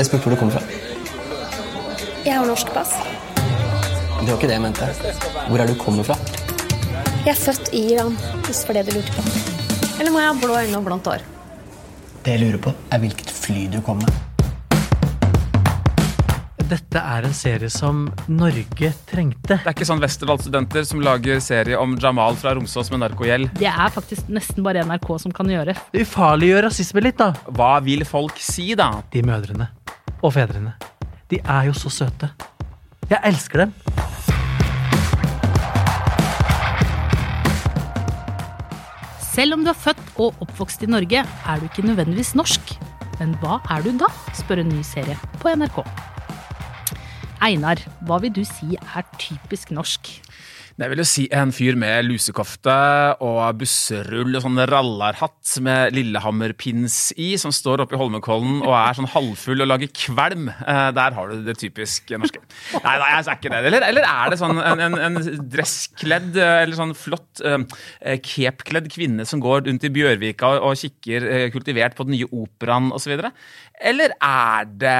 Jeg spurte hvor du kommer fra. Jeg har norsk pass. Det var ikke det jeg mente. Hvor er du kommer fra? Jeg er født i Iran, hvis det var det du lurte på. Eller må jeg ha blå øyne og blondt hår? Det jeg lurer på, er hvilket fly du kom med. Dette er en serie som Norge trengte. Det er ikke sånn Westerdal-studenter som lager serie om Jamal fra Romsås med narkogjeld. Det er faktisk nesten bare NRK som kan gjøre. Det ufarliggjør rasisme litt, da. Hva vil folk si, da? De mødrene og fedrene. De er jo så søte. Jeg elsker dem. Selv om du er født og oppvokst i Norge, er du ikke nødvendigvis norsk. Men hva er du da? spør en ny serie på NRK. Einar, hva vil du si er typisk norsk? Jeg vil jo si en fyr med lusekofte og busserull og sånn rallarhatt med Lillehammer-pins i, som står oppe i Holmenkollen og er sånn halvfull og lager kvelm. Eh, der har du det typisk norske. Nei, nei, jeg er ikke det. Eller, eller er det sånn en, en, en dresskledd eh, eller sånn flott uh, capekledd kvinne som går rundt i Bjørvika og, og kikker uh, kultivert på den nye operaen osv.? Eller er det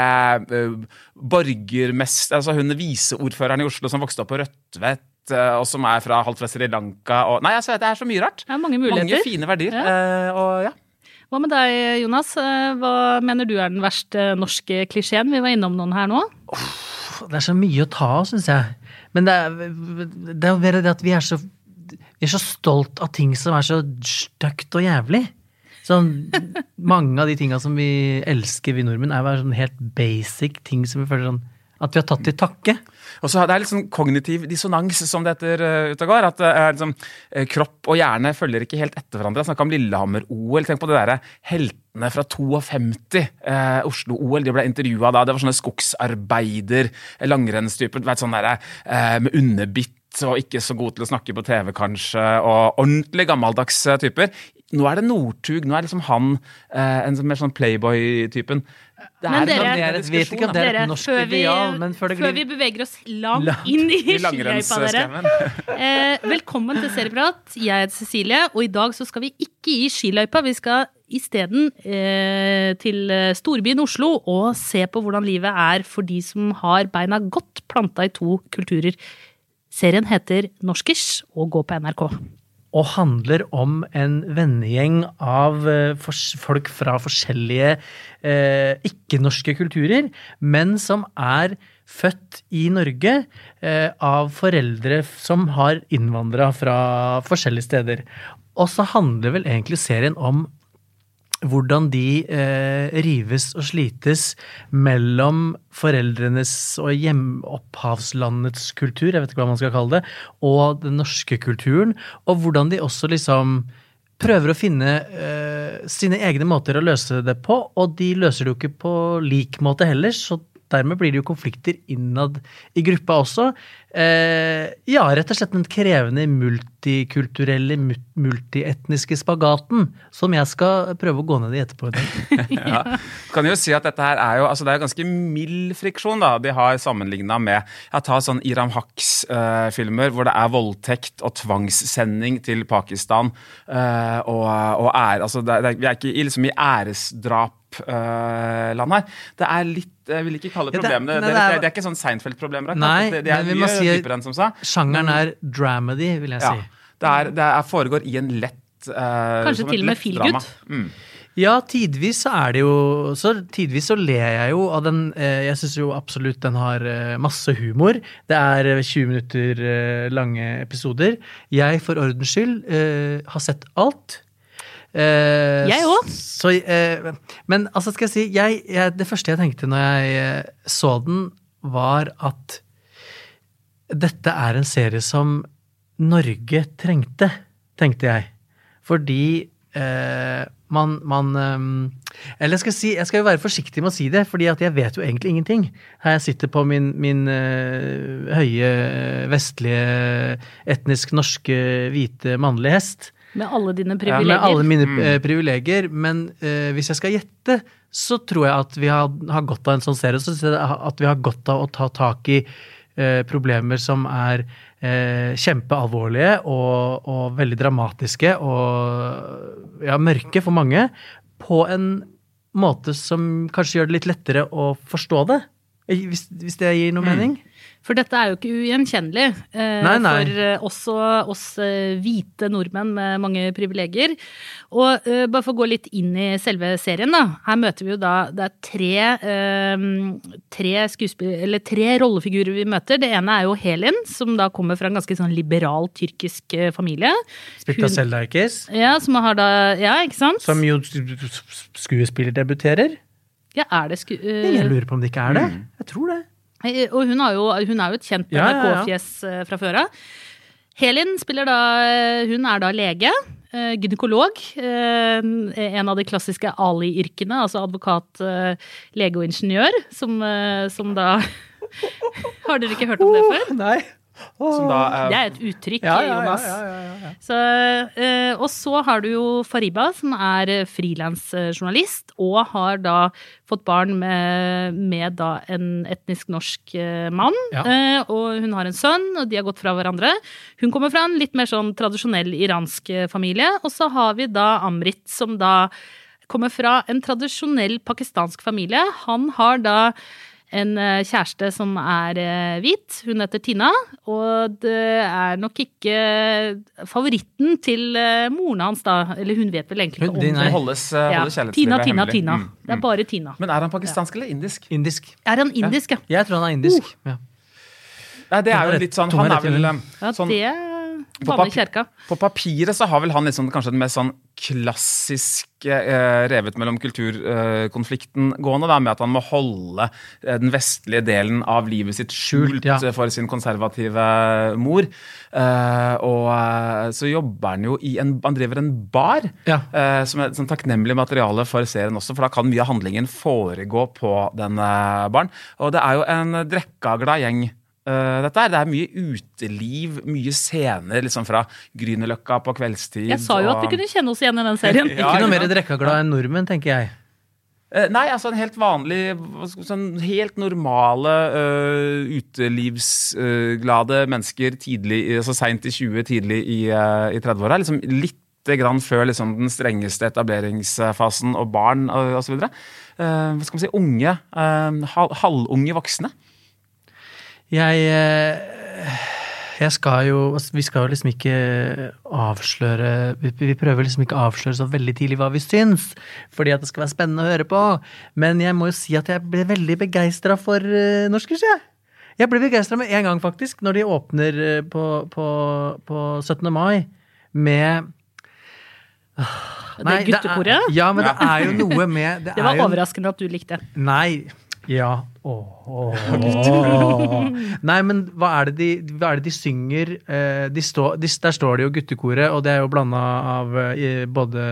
uh, borgermester, altså hun viseordføreren i Oslo som vokste opp på Rødtvet? Og som er fra halvt fra Sri Lanka og Nei, altså, det er så mye rart. Det er mange muligheter. Mange fine verdier. Ja. Uh, og ja. Hva med deg, Jonas? Hva mener du er den verste norske klisjeen? Vi var innom noen her nå. Det er så mye å ta av, syns jeg. Men det er, det er det at vi er så vi er så stolt av ting som er så stygt og jævlig. Sånn, mange av de tinga som vi elsker, vi nordmenn, er bare sånn helt basic ting som vi føler sånn at vi har tatt til takke. Og så Det er litt sånn kognitiv dissonans, som det heter ute og går. At uh, liksom, uh, kropp og hjerne følger ikke helt etter hverandre. Jeg snakka om Lillehammer-OL. Tenk på det derre heltene fra 52. Oslo-OL. De ble intervjua da. Det var sånne skogsarbeider, langrennstyper. Sånn der, med underbitt og ikke så god til å snakke på TV, kanskje. Og ordentlig gammeldags typer. Nå er det Northug. Nå er liksom han en mer sånn Playboy-typen. Det er, dere, det er et, vet ikke om det er et norsk før vi, ideal, men før det Før vi beveger oss langt, langt inn i skiløypa, dere. Eh, velkommen til Serieprat. Jeg heter Cecilie, og i dag så skal vi ikke i skiløypa. Vi skal isteden eh, til storbyen Oslo og se på hvordan livet er for de som har beina godt planta i to kulturer. Serien heter Norskers og går på NRK og handler om en vennegjeng av eh, folk fra forskjellige eh, ikke-norske kulturer, men som er født i Norge eh, av foreldre som har innvandra fra forskjellige steder. Og så handler vel egentlig serien om hvordan de eh, rives og slites mellom foreldrenes og hjemopphavslandets kultur, jeg vet ikke hva man skal kalle det, og den norske kulturen, og hvordan de også liksom prøver å finne eh, sine egne måter å løse det på, og de løser det jo ikke på lik måte heller, så dermed blir det jo konflikter innad i gruppa også. Eh, ja, rett og slett den krevende multikulturelle, multietniske spagaten som jeg skal prøve å gå ned i etterpå i ja. Kan jo si at dette her er jo altså det er ganske mild friksjon da, de har sammenligna med Jeg tar sånn Iram Haks-filmer eh, hvor det er voldtekt og tvangssending til Pakistan Eh, og, og er, altså det, det, Vi er ikke liksom i æresdrap Uh, land her. Det er litt Jeg vil ikke kalle det problemene ja, det, det, det, det, er ikke sånn Seinfeld-problemer. Nei, det, er mye si dypere enn som sa. Sjangeren er dramedy, vil jeg ja, si. Det, er, det er, foregår i en lett uh, Kanskje til og med feelgood? Mm. Ja, tidvis så er det jo så Tidvis så ler jeg jo av den eh, Jeg syns jo absolutt den har masse humor. Det er 20 minutter lange episoder. Jeg, for ordens skyld, har sett alt. Eh, jeg òg. Eh, men altså, skal jeg si jeg, jeg, Det første jeg tenkte når jeg eh, så den, var at dette er en serie som Norge trengte, tenkte jeg. Fordi eh, man, man Eller skal jeg si, jeg skal jo være forsiktig med å si det, fordi at jeg vet jo egentlig ingenting. Her jeg sitter på min, min uh, høye, vestlige, etnisk norske, hvite, mannlige hest. Med alle dine privilegier. Ja, med alle mine mm. privilegier. Men uh, hvis jeg skal gjette, så tror jeg at vi har, har godt av en sånn serie. Så at vi har godt av å ta tak i uh, problemer som er uh, kjempealvorlige og, og, veldig dramatiske og ja, mørke for mange, på en måte som kanskje gjør det litt lettere å forstå det. Hvis, hvis det gir noe mening? For dette er jo ikke ugjenkjennelig eh, Nei, nei. for eh, også oss eh, hvite nordmenn med mange privilegier. Og eh, bare for å gå litt inn i selve serien, da. Her møter vi jo da Det er tre, eh, tre. Eller tre rollefigurer vi møter. Det ene er jo Helin, som da kommer fra en ganske sånn liberal tyrkisk eh, familie. Spilt av Selda Ekiz, Ja, som har da Ja, ikke sant? som jo skuespillerdebuterer. Ja, er det sku... Jeg lurer på om det ikke er det. Jeg tror det. Eh, Og hun, har jo, hun er jo et kjent Ja, ja, ja. NRK-fjes eh, fra før av. Helin spiller da Hun er da lege. eh, Gynekolog. eh, En av de klassiske Ali-yrkene, altså advokat, eh, lege og ingeniør, som, eh, som da Har dere ikke hørt om det før? Nei. Da Det er er et uttrykk, Ja, ja, ja, Jonas. ja. Så, eh, og så har du jo Fariba, som er frilansjournalist, og har da fått barn med, med da en etnisk norsk eh, mann. Eh, og hun har en sønn, og de har gått fra hverandre. Hun kommer fra en litt mer sånn tradisjonell iransk eh, familie. Og så har vi da Amrit, som da kommer fra en tradisjonell pakistansk familie. Han har da en eh, kjæreste som er eh, hvit. Hun heter Tina. Og det er nok ikke favoritten til eh, moren hans, da. Eller hun vet vel egentlig ikke om det. holdes, eh, Ja. Tina, Tina, hemmelig. Tina. Mm, Det er bare Tina. Men er han pakistansk eller indisk? Indisk. Er han indisk, ja? Jeg tror han er indisk. Ja. Nei, det er jo litt sånn Han er vel Ja, sånn det På papir- På papiret så har vel han liksom kanskje den mest sånn klassiske eh, revet mellom kulturkonflikten gående, da, med at han må holde eh, den vestlige delen av livet sitt skjult ja. eh, for sin konservative mor. Eh, og eh, så jobber han jo i en Han driver en bar, Ja. eh, som er sånn takknemlig materiale for serien også, for da kan mye av handlingen foregå på denne baren. Og det er jo en drekkaglad gjeng. Eh, dette er, Det er mye uteliv, mye scener liksom fra Grünerløkka på kveldstid. Jeg sa jo at vi kunne kjenne oss igjen i den serien. Ja, Ikke noe mer sant? drekkaglad enn nordmenn, tenker jeg. Uh, Nei, altså en helt vanlig sånn Helt normale uh, utelivsglade mennesker tidlig, altså seint i 20, tidlig i, i 30-åra. Liksom litt grann før liksom, den strengeste etableringsfasen og barn og osv. Uh, hva skal man si Unge, halvunge voksne. Jeg eh, Jeg skal jo altså, Vi skal jo liksom ikke avsløre Vi, vi prøver liksom ikke å avsløre så veldig tidlig hva vi syns, fordi at det skal være spennende å høre på. Men jeg må jo si at jeg ble veldig begeistra for uh, Norskers, jeg. Jeg ble begeistra med en gang, faktisk, når de åpner eh, på, på, på 17. mai med Det guttekoret? Ja, men det er jo noe med Det var er jo, overraskende at du likte. Nei. Ja. Åh, åh, åh. Nei, men hva er det de, hva er det de synger? Eh, De stå, de, der står det jo guttekoret, og det er jo blanda av eh, både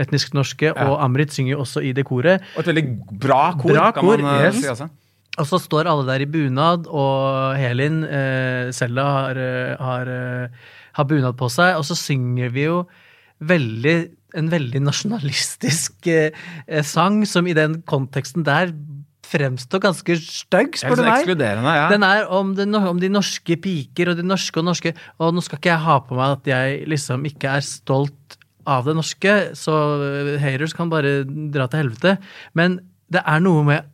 etnisk norske, og Amrit synger jo også i det koret. Og et veldig bra kor, Bra kan kor, man eh, yes. si også. Og så står alle der i bunad, og Helin, eh, Selda, har, har, har bunad på seg, og så synger vi jo veldig en veldig nasjonalistisk eh, sang, som i den konteksten der fremstår ganske stygg, spør du meg. ja. Den er om, det, om de norske piker og de norske og norske. Og nå skal ikke jeg ha på meg at jeg liksom ikke er stolt av det norske, så eh, haters kan bare dra til helvete. Men det er noe med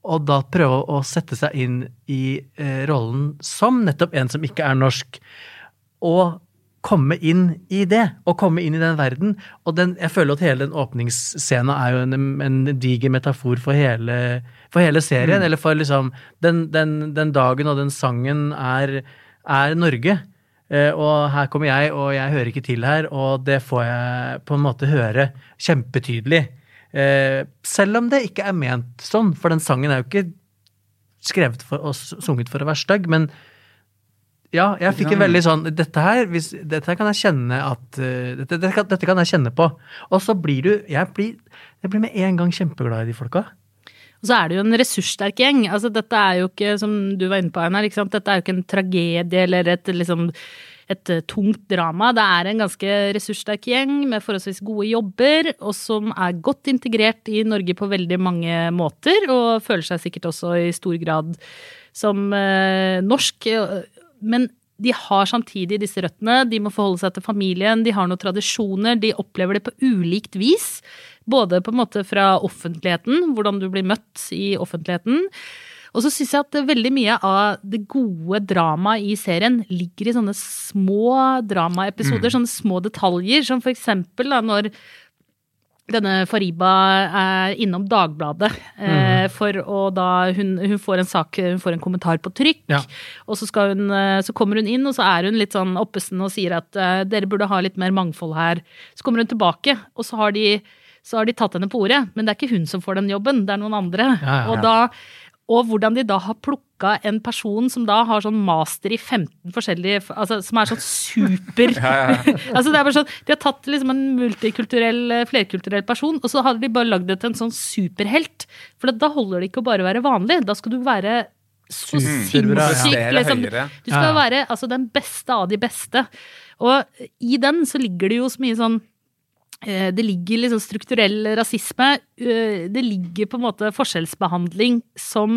å da prøve å sette seg inn i eh, rollen som nettopp en som ikke er norsk, og komme inn i det, og komme inn i den verden. Og den, jeg føler at hele den åpningsscena er jo en, en diger metafor for hele, for hele serien. Eller for liksom den, den, den dagen og den sangen er, er Norge. Eh, og her kommer jeg, og jeg hører ikke til her, og det får jeg på en måte høre kjempetydelig. Eh, selv om det ikke er ment sånn, for den sangen er jo ikke skrevet for og sunget for å være stygg, men ja, jeg fikk en veldig sånn Dette her, hvis, dette her kan jeg kjenne at eh, dette, dette kan jeg kjenne på. Og så blir du Jeg blir, jeg blir med en gang kjempeglad i de folka. Og så er det jo en ressurssterk gjeng. Altså, dette er jo ikke, som du var inne på, Einar, dette er jo ikke en tragedie eller et, liksom, et eh, tungt drama. Det er en ganske ressurssterk gjeng med forholdsvis gode jobber, og som er godt integrert i Norge på veldig mange måter, og føler seg sikkert også i stor grad som eh, norsk. Men de har samtidig disse røttene, de må forholde seg til familien, de har noen tradisjoner, de opplever det på ulikt vis. Både på en måte fra offentligheten, hvordan du blir møtt i offentligheten. Og så syns jeg at veldig mye av det gode dramaet i serien ligger i sånne små dramaepisoder, mm. sånne små detaljer, som for eksempel da når denne Fariba er innom Dagbladet eh, mm. for å da hun, hun, får en sak, hun får en kommentar på trykk. Ja. Og så, hun, eh, så, kommer hun inn, og så er hun litt sånn oppesen og sier at uh, dere burde ha litt mer mangfold her. Så kommer hun tilbake, og så har de så har de tatt henne på ordet, men det er ikke hun som får den jobben, det er noen andre. Ja, ja, og da og hvordan de da har plukka en person som da har sånn master i 15 forskjellige altså Som er sånn super ja, ja. altså det er bare sånn, De har tatt liksom en multikulturell, eh, flerkulturell person, og så har de bare lagd det til en sånn superhelt. For da holder det ikke å bare være vanlig. Da skal du være så sinnssykt liksom. Du skal være altså, den beste av de beste. Og i den så ligger det jo så mye sånn det ligger liksom strukturell rasisme. Eh, det ligger på en måte forskjellsbehandling som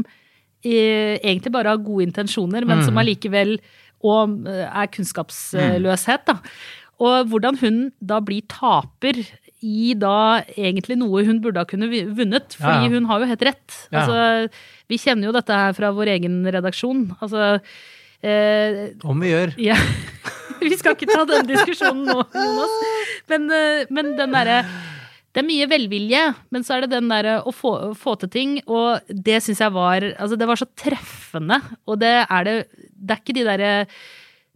eh, egentlig bare har gode intensjoner, men som mm. allikevel og er kunnskapsløshet. Da. Og hvordan hun da blir taper i da egentlig noe hun burde ha kunnet vunnet, fordi ja. hun har jo helt rett. Altså, vi kjenner jo dette her fra vår egen redaksjon. Altså eh, Om vi gjør. Ja. Vi skal ikke ta den diskusjonen nå, Jonas. Men, eh, men den derre det er mye velvilje, men så er det den derre å få, få, til ting, og det syns jeg var Altså, det var så treffende, og det er det Det er ikke de derre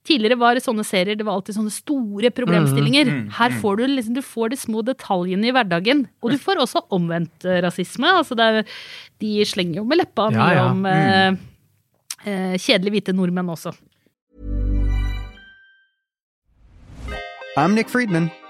Tidligere var det sånne serier, det var alltid sånne store problemstillinger. Mm, mm, Her mm. får du liksom, du får de små detaljene i hverdagen. Og du får også omvendt eh, rasisme. Altså er, de slenger jo med leppa mye ja, ja. om mm. eh, eh, kjedelig hvite nordmenn også. I'm Nick Friedman.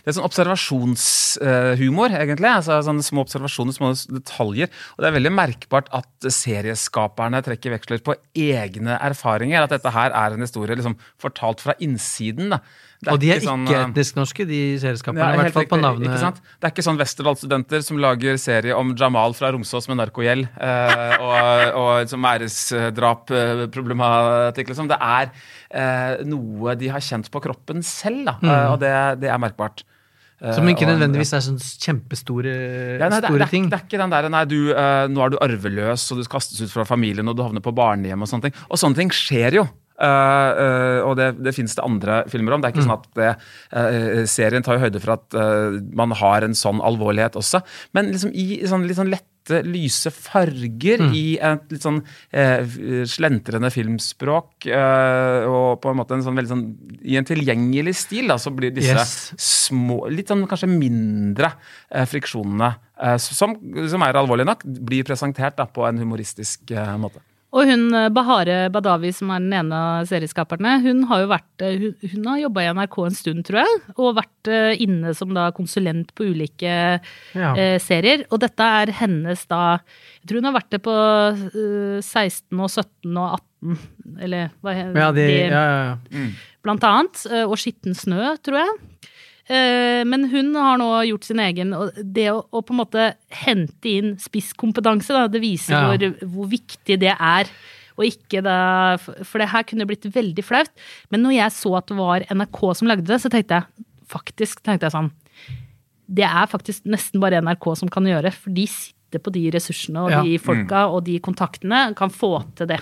Det er sånn observasjonshumor, egentlig. altså Sånne små observasjoner, små detaljer. Og det er veldig merkbart at serieskaperne trekker veksler på egne erfaringer. At dette her er en historie liksom fortalt fra innsiden. da. Og de er ikke, sånn, ikke etnisk norske, de serieskaperne. ja, I hvert fall på navnet. Det er ikke sånn Westerdal-studenter som lager serie om Jamal fra Romsås med narkogjeld eh, og, og som æresdrap-problematikk. Liksom. Det er eh, noe de har kjent på kroppen selv, da. Mm. Eh, og det, det er merkbart. Eh, Som ikke nødvendigvis er sånne kjempestore ja, nei, det, store det, er, ting. det er ikke den der nei, du, uh, nå er du arveløs og du kastes ut fra familien og du havner på barnehjem og sånne ting. Og sånne ting skjer jo. Eh, eh, og det, det finnes det andre filmer om. Det er ikke Mm. sånn at det, eh, Serien tar jo høyde for at man har en sånn alvorlighet også. Men liksom i sånn, litt sånn lette, lyse farger Mm. i et litt sånn eh, slentrende filmspråk, eh, og på en måte en sånn veldig sånn I en tilgjengelig stil, da, så blir disse Yes. små Litt sånn kanskje mindre eh, friksjonene, som, som er alvorlige nok, blir presentert da, på en humoristisk måte. Og hun eh, Bahare Badawi, som er den ene av serieskaperne, hun har jo vært eh, Hun, hun har jobba i NRK en stund, tror jeg, og vært eh, inne som da konsulent på ulike Ja. eh, serier. Og dette er hennes da Jeg tror hun har vært det på uh, 16 og 17 og 18, eller hva heter Ja, det? ja, ja, ja. blant annet. Og Skitten snø, tror jeg. Eh, Men hun har nå gjort sin egen Og det å, å på en måte hente inn spisskompetanse, da, det viser Ja. hvor, hvor viktig det er. Og ikke da, for det her kunne blitt veldig flaut. Men når jeg så at det var NRK som lagde det, så tenkte jeg faktisk tenkte jeg sånn Det er faktisk nesten bare NRK som kan gjøre, for de sitter på de ressursene og Ja. de folka og de kontaktene kan få til det.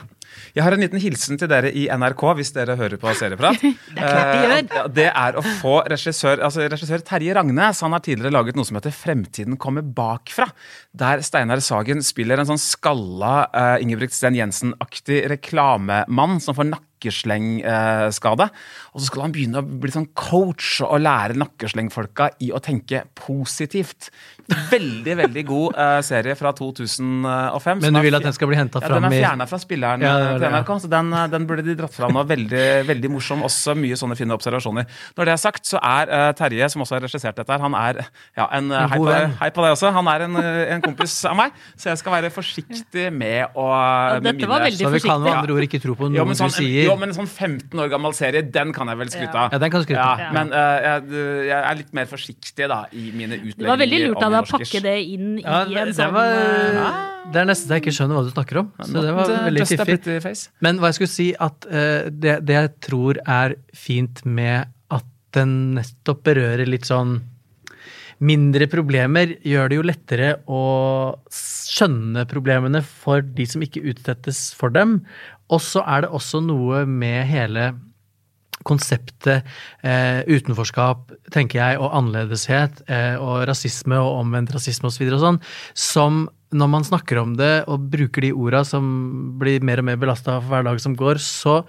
Jeg har en liten hilsen til dere i NRK hvis dere hører på Serieprat. det er klart de gjør. Eh, det er å få regissør, altså regissør Terje Ragnes. Han har tidligere laget noe som heter Fremtiden kommer bakfra. Der Steinar Sagen spiller en sånn skalla uh, Ingebrigt Sten Jensen-aktig reklamemann som får nakkeslengskade. og så skal han begynne å bli sånn coach og lære nakkeslengfolka i å tenke positivt. Veldig, veldig god eh, serie fra 2005. Men du vil at den skal bli hentet ja, fram Den er fjerna fra spilleren Ja, det eh, til det. NRK, så den, eh, den burde de dratt fram. Veldig, veldig morsom. Også mye sånne fine observasjoner. Når det er sagt, så er Terje, som også har regissert dette her, han er ja, en, En hei, på, hei på deg også. Han er en, en kompis av meg, så jeg skal være forsiktig med å ja, dette var veldig Så vi kan med andre ord ikke tro på noe men sånn, du sier. Jo, men en sånn 15 år gammel serie, den kan jeg vel skryte av. Ja, den kan skryte av. Ja, men uh, jeg, jeg er litt mer forsiktig da, i mine utlegginger. Det var veldig lurt av deg å pakke det inn Ja, i det, en sånn var, eh, det er nesten så jeg ikke skjønner hva du snakker om. Så det var veldig fiffig. Men hva jeg skulle si, at uh, det, det jeg tror er fint med at den nettopp berører litt sånn mindre problemer, gjør det jo lettere å skjønne problemene for de som ikke utsettes for dem. Og så er det også noe med hele konseptet eh, utenforskap, tenker jeg, og annerledeshet eh, og rasisme og omvendt rasisme osv. og sånn, som når man snakker om det og bruker de orda som blir mer og mer belasta for hver dag som går, så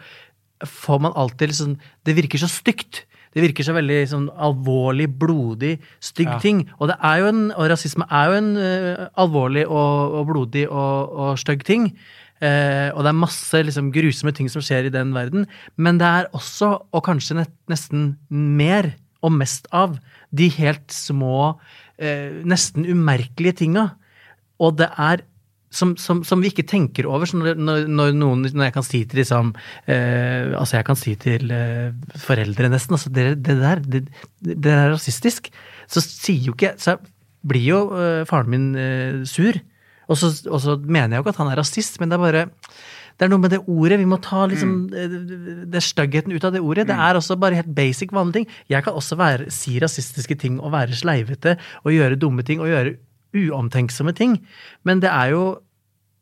får man alltid liksom Det virker så stygt. Det virker så veldig sånn alvorlig, blodig, stygg Ja. ting. Og det er jo en, og rasisme er jo en uh, alvorlig og, og blodig og, og stygg ting. Eh, og det er masse liksom, grusomme ting som skjer i den verden. Men det er også, og kanskje nesten mer og mest av, de helt små, eh, nesten umerkelige tinga. Og det er som, som, som vi ikke tenker over. Når, når noen Når jeg kan si til liksom eh, Altså, jeg kan si til eh, foreldre nesten altså det, det der, det, det er rasistisk. Så sier jo ikke Så blir jo eh, faren min eh, sur. Og så, og så mener jeg jo ikke at han er rasist, men det er bare det er noe med det ordet. Vi må ta liksom mm. det styggheten ut av det ordet. Det er også bare helt basic, vanlige ting. Jeg kan også være, si rasistiske ting og være sleivete og gjøre dumme ting og gjøre uomtenksomme ting. Men det er jo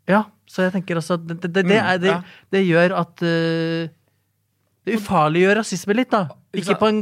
Ja, så jeg tenker at det, det, det, er, det, gjør at eh, Det ufarliggjør rasisme litt, da. Ikke på en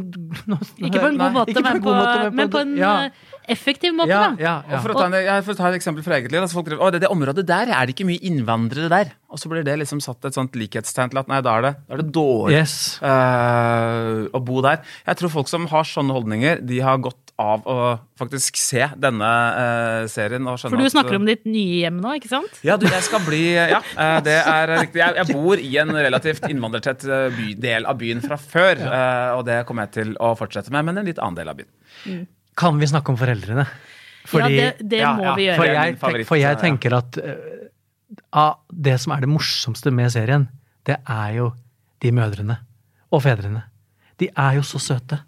Ikke på en god måte, men, på, men på en ja. eh, effektiv måte, Ja, da. ja, for, å ta en, for å ta et eksempel fra eget liv. Altså folk driver, å, det, det området der er det ikke mye innvandrere der. Og så blir det liksom satt et sånt likhetstegn til at nei, da er det, da er det dårlig Yes. uh, å bo der. Jeg tror folk som har sånne holdninger, de har gått av å faktisk se denne uh, serien. Og For du at, snakker om ditt nye hjem nå, ikke sant? Ja, du, jeg skal bli Ja, uh, det er riktig. Jeg, jeg bor i en relativt innvandrertett eh, by, del av byen fra før, uh, og det kommer jeg til å fortsette med, men en litt annen del av byen. Kan vi snakke om foreldrene? Ja, det- det Ja, må ja, vi gjøre. For jeg, favoritt, for jeg tenker at av det som er det morsomste med serien, det er jo de mødrene og fedrene. De er jo så søte.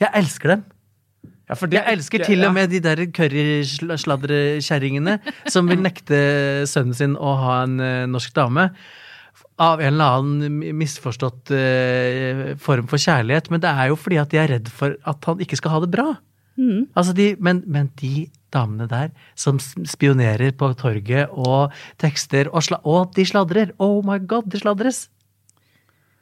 Jeg elsker dem. Ja, for det- jeg elsker til og med de der currysladrekjerringene som vil nekte sønnen sin å ha en eh, norsk dame. Av en eller annen misforstått eh, form for kjærlighet. Men det er jo fordi at de er redd for at han ikke skal ha det bra. Mm. Altså de, men, men de damene der som spionerer på torget og tekster og, sla, og de sladrer. Oh my god, de sladres!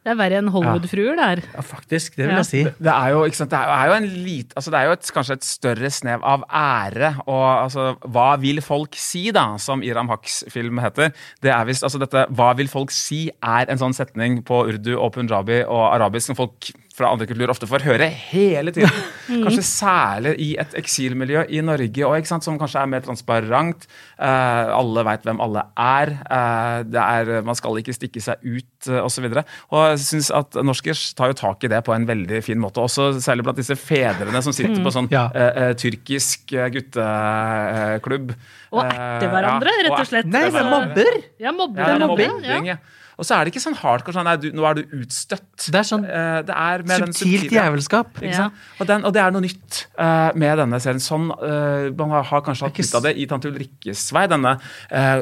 Det er verre enn Hollywood-fruer, det her. Ja, faktisk. Det vil Ja. jeg si. Det, det er jo, ikke sant, det er, er jo en lit, altså det er jo et, kanskje et større snev av ære. Og altså, hva vil folk si, da, som Iram Haks film heter. Det er visst, altså dette Hva vil folk si er en sånn setning på urdu og punjabi og arabisk som folk fra andre kulturer ofte får høre hele tiden. Kanskje særlig i et eksilmiljø i Norge, og, ikke sant, som kanskje er mer transparent. Eh, alle veit hvem alle er. Eh, det er. Man skal ikke stikke seg ut, uh, osv. Og jeg synes at norskers tar jo tak i det på en veldig fin måte. Også særlig blant disse fedrene som sitter Mm. på sånn Ja. eh, eh, tyrkisk eh, gutteklubb. Og erter hverandre, rett og slett. Nei, men mobber! Ja, mobber. Ja, er mobbing, mobbing, ja. Og så er det ikke sånn hardcore sånn nei, du, nå er du utstøtt. Det er sånn Eh, det er subtilt jævelskap. djevelskap. Ja. Og, den, og det er noe nytt uh, med denne serien. Sånn, uh, man har, har kanskje hatt nytte av det i Tante Ulrikkes vei, denne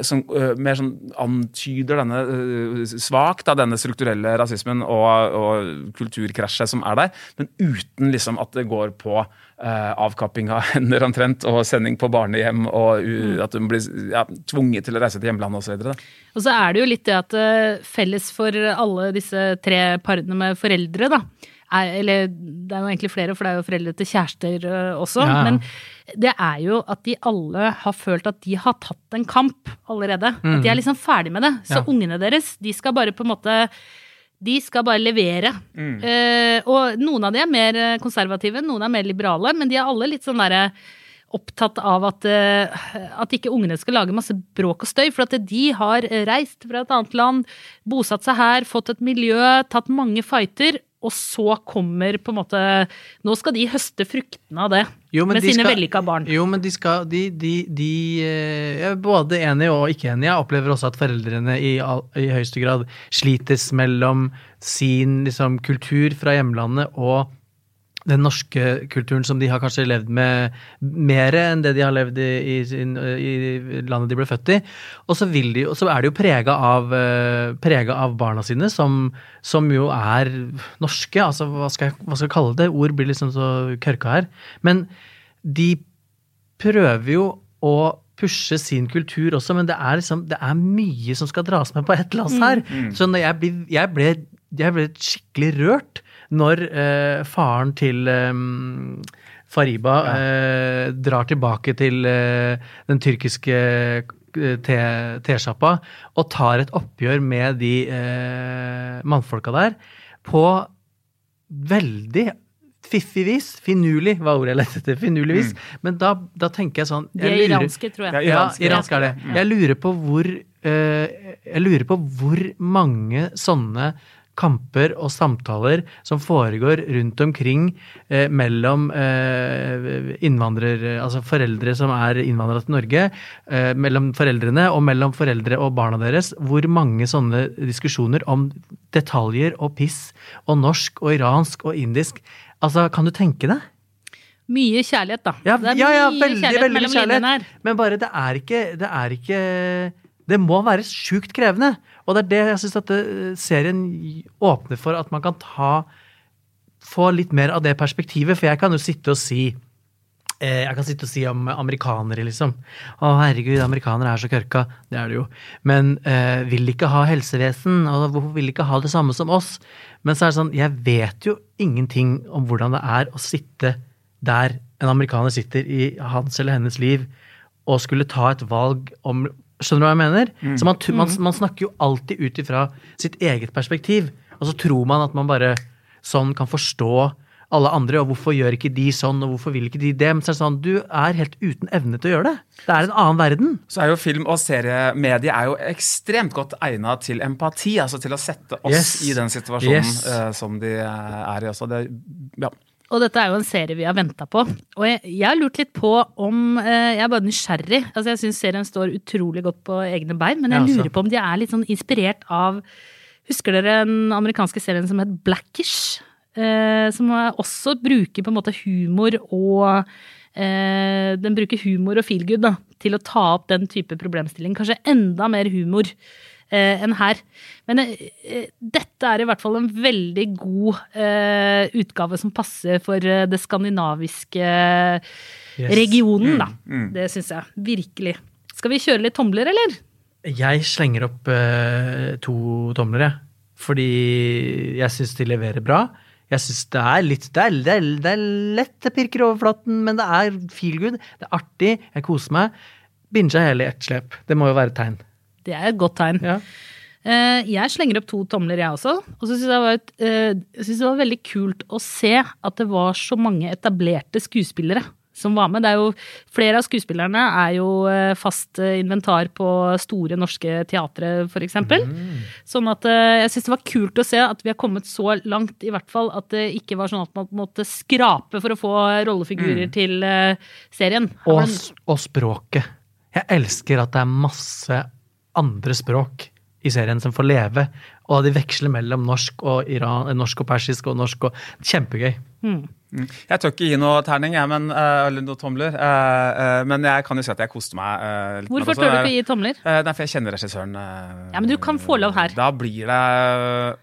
som mer sånn antyder denne svakt av denne strukturelle rasismen og, og kulturkrasjet som er der, men uten liksom at det går på eh, avkapping av hender omtrent, og sending på barnehjem, og Mm. uh, at hun blir ja, tvunget til å reise til hjemlandet osv. Og så er det jo litt det at eh, felles for alle disse tre parene med foreldre, da er, Eller det er jo egentlig flere, for det er jo foreldre til kjærester eh, også. Ja. Men det er jo at de alle har følt at de har tatt en kamp allerede. At de er liksom ferdig med det. Så Ja. ungene deres, de skal bare på en måte de skal bare levere. Eh, og noen av de er mer eh, konservative, noen er mer liberale, men de er alle litt sånn derre opptatt av at, eh, at ikke ungene skal lage masse bråk og støy. For at de har reist fra et annet land, bosatt seg her, fått et miljø, tatt mange fighter. Og så kommer på en måte Nå skal de høste fruktene av det. Jo, men med de sine vellykka barn. Jo, men de skal De, de, de eh, Jeg er både enig og ikke enig. Jeg opplever også at foreldrene i, i høyeste grad slites mellom sin liksom, kultur fra hjemlandet og den norske kulturen som de har kanskje levd med mer enn det de har levd i, i, sin, i landet de ble født i. Og så, de, og så er de jo prega av, eh, prega av barna sine, som, som jo er norske. Altså, hva skal, jeg, hva skal jeg kalle det? Ord blir liksom så kørka her. Men de prøver jo å pushe sin kultur også, men det er, liksom, det er mye som skal dras med på ett lass her. Så når jeg, ble, jeg, ble, jeg ble skikkelig rørt når eh, faren til eh, Fariba eh, drar tilbake til eh, den tyrkiske eh, te- tesjappa og tar et oppgjør med de eh, mannfolka der på veldig fiffig vis. Finurlig var ordet jeg lette etter. Finurlig vis. Men da, da tenker jeg sånn Det er lurer- iranske, tror jeg. Ja, Ja, iranske, er det. Jeg lurer på hvor Jeg lurer på hvor mange sånne kamper og samtaler som foregår rundt omkring eh, mellom eh, innvandrer... Altså foreldre som er innvandra til Norge, eh, mellom foreldrene og mellom foreldre og barna deres. Hvor mange sånne diskusjoner om detaljer og piss og norsk og iransk og indisk Altså, kan du tenke deg? Mye kjærlighet, da. Ja, det er ja, ja, mye veldig, kjærlighet veldig mellom kjærlighet. linjene her. Men bare det er ikke Det er ikke Det må være sjukt krevende. Og det er det jeg syns at serien åpner for, at man kan ta Få litt mer av det perspektivet. For jeg kan jo sitte og si eh, jeg kan sitte og si om amerikanere, liksom. Å, herregud, amerikanere er så kørka. Det er det jo. Men eh, vil ikke ha helsevesen, og hvorfor vil ikke ha det samme som oss? Men så er det sånn, jeg vet jo ingenting om hvordan det er å sitte der en amerikaner sitter i hans eller hennes liv og skulle ta et valg om Skjønner du hva jeg mener? Så man, man, man snakker jo alltid ut ifra sitt eget perspektiv. Og så tror man at man bare sånn kan forstå alle andre, og hvorfor gjør ikke de sånn, og hvorfor vil ikke de det? Men så er det sånn, du er helt uten evne til å gjøre det. Det er en annen verden. Så er jo film- og seriemedie er jo ekstremt godt egna til empati, altså til å sette oss Yes. i den situasjonen Yes. uh, som de eh, er i også. Det, ja. Og dette er jo en serie vi har venta på. Og jeg, jeg har lurt litt på om eh, Jeg er bare nysgjerrig. Altså Jeg syns serien står utrolig godt på egne bein, men jeg ja, lurer på om de er litt sånn inspirert av Husker dere den amerikanske serien som het Blackish? Eh, som også bruker på en måte humor og eh, Den bruker humor og feelgood da, til å ta opp den type problemstilling. Kanskje enda mer humor enn her. Men eh, eh, dette er i hvert fall en veldig god eh, utgave som passer for eh, det skandinaviske Yes. regionen, da. Mm, mm. Det syns jeg. Virkelig. Skal vi kjøre litt tomler, eller? Jeg slenger opp eh, to tomler, jeg. Fordi jeg syns de leverer bra. Jeg syns det er litt det er, det, er, det er lett, det pirker overflaten, men det er feel good. Det er artig, jeg koser meg. Binja hele i ett slep. Det må jo være et tegn. Det er et godt tegn. Eh, Jeg slenger opp to tomler, jeg også. Og så syns jeg, det var et, eh, jeg synes det var veldig kult å se at det var så mange etablerte skuespillere som var med. Det er jo, flere av skuespillerne er jo eh, fast inventar på store norske teatre, for eksempel. Sånn at jeg syns det var kult å se at vi har kommet så langt, i hvert fall, at det ikke var sånn at man måtte skrape for å få rollefigurer Mm. til serien. Og, og språket. Jeg elsker at det er masse andre språk i serien som får leve, og de veksler mellom norsk og, Iran, eh, norsk og persisk og norsk og Kjempegøy. Mm. Mm. Jeg tør ikke gi noe terning, jeg, men, eh, eller noe tomler. eh, men jeg kan jo si at jeg koste meg litt. Hvorfor tør du ikke gi tomler? Nei, for jeg kjenner regissøren. Ja, men du kan få lov her. Da blir det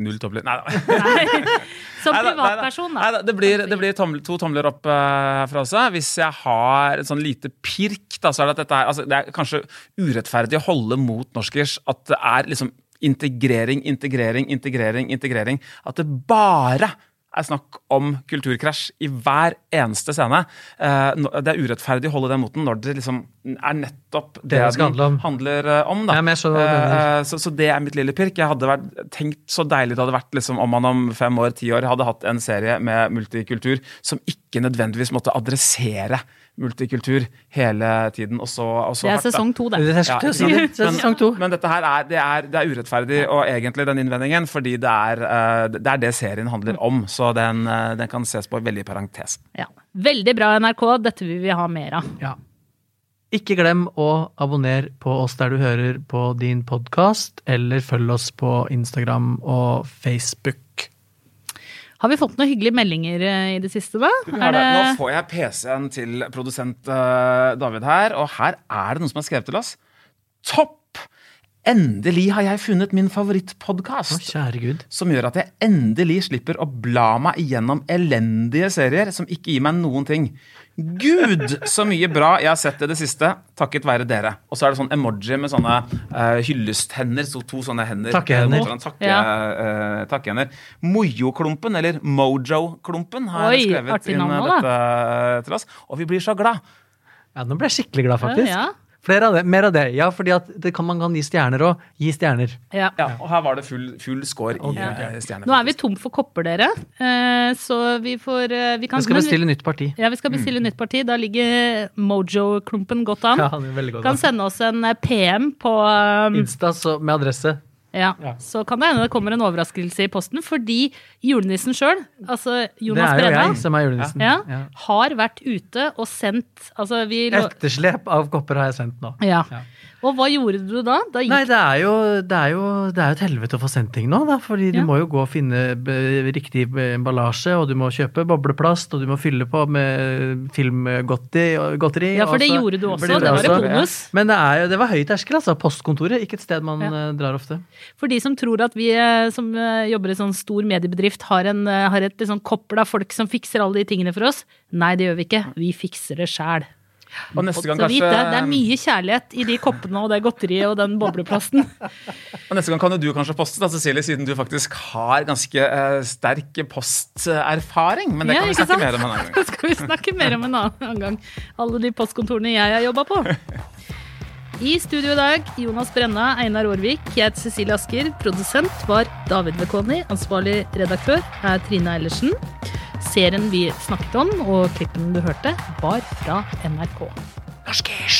null tomler. Nei da. Som privatperson, da. Det blir, det blir toml- to tomler opp eh, herfra også. Hvis jeg har et sånn lite pirk, da, så er det at dette er altså, Det er kanskje urettferdig å holde mot norskers at det er liksom integrering, integrering, integrering, integrering. At det bare er snakk om kulturkrasj i hver eneste scene. Eh, det er urettferdig å holde den moten når det liksom er nettopp det, Det den om. handler eh, om. Da. Ja, mener. Eh, så, så det er mitt lille pirk. Jeg hadde vært, tenkt så deilig det hadde vært liksom, om man om fem år, ti år hadde hatt en serie med multikultur som ikke nødvendigvis måtte adressere multikultur hele tiden. Og så, og så Det er hardt, sesong to, det. Det er sesong- det er sesong to. Men dette her er, det er, det er urettferdig, og egentlig den innvendingen, fordi det er, eh, det er det serien handler om. Så den, eh, den kan ses på veldig i parentes. Ja. Veldig bra, NRK. Dette vil vi ha mer av. Ja. Ikke glem å abonnere på oss der du hører på din podkast, eller følg oss på Instagram og Facebook. Har vi fått noen hyggelige meldinger eh, i det siste, da? Det. Nå får jeg PC-en til produsent eh, David her, og her er det noen som har skrevet til oss. Topp! Endelig har jeg funnet min favorittpodkast. Som gjør at jeg endelig slipper å bla meg igjennom elendige serier som ikke gir meg noen ting. Gud, så mye bra jeg har sett i det siste, takket være dere. Og så er det sånn emoji med sånne uh, hyllesthender, så to sånne hender. Takkehender. Uh. Takke, Ja. uh, takkehender. Mojo-klumpen, eller Mojo-klumpen, har Oi, skrevet inn navn også, dette til oss. Og vi blir så glad. Ja, nå ble jeg skikkelig glad, faktisk. Ja, Flere av det, mer av det. Ja, fordi at det kan, man kan gi stjerner òg. Gi stjerner. ja. Ja, og her var det full, full score i Ja. eh, stjerner. Nå er vi tom for kopper, dere. Eh, Så vi får eh, vi kan, vi skal bestille nytt parti. Ja, vi skal bestille nytt parti. Da ligger Mojo-klumpen godt an. Ja, han er veldig godt Kan an. sende oss en PM på um, Insta så, med adresse. Ja. Så kan det hende det kommer en overraskelse i posten, fordi julenissen sjøl, altså Jonas det er jo Brenna, jeg som er julenissen. ja, Ja. har vært ute og sendt Altså, vi lå- Etterslep av kopper har jeg sendt nå. ja. Og hva gjorde du da? Da gikk Nei, det er, jo, det, er jo, det er jo et helvete å få sendt ting nå, da. Fordi du må jo gå og finne riktig emballasje, og du må kjøpe bobleplast, og du må fylle på med filmgodteri. Ja, for det også. gjorde du også, Det, det var også- bonus. Men det, er jo, det var høy terskel, altså. Postkontoret, ikke et sted man eh, drar ofte. For de som tror at vi eh, som eh, jobber i sånn stor mediebedrift har, en, eh, har et liksom koppel av folk som fikser alle de tingene for oss. Nei, det gjør vi ikke. Vi fikser det sjæl. Og neste gang Så kanskje det, det er mye kjærlighet i de koppene og det godteriet og den bobleplasten. Og neste gang kan jo du kanskje poste, da, Cecilie, siden du faktisk har ganske uh, sterk posterfaring. Men det Ja, kan vi snakke sant? mer om en annen gang. Skal vi snakke mer om en annen gang. Alle de postkontorene jeg har jobba på. I studio i dag Jonas Brenna, Einar Aarvik, jeg heter Cecilie Asker. Produsent var David Vekoni. Ansvarlig redaktør er Trine Eilertsen. Serien vi snakket om, og klippen du hørte, var fra NRK. Norskers!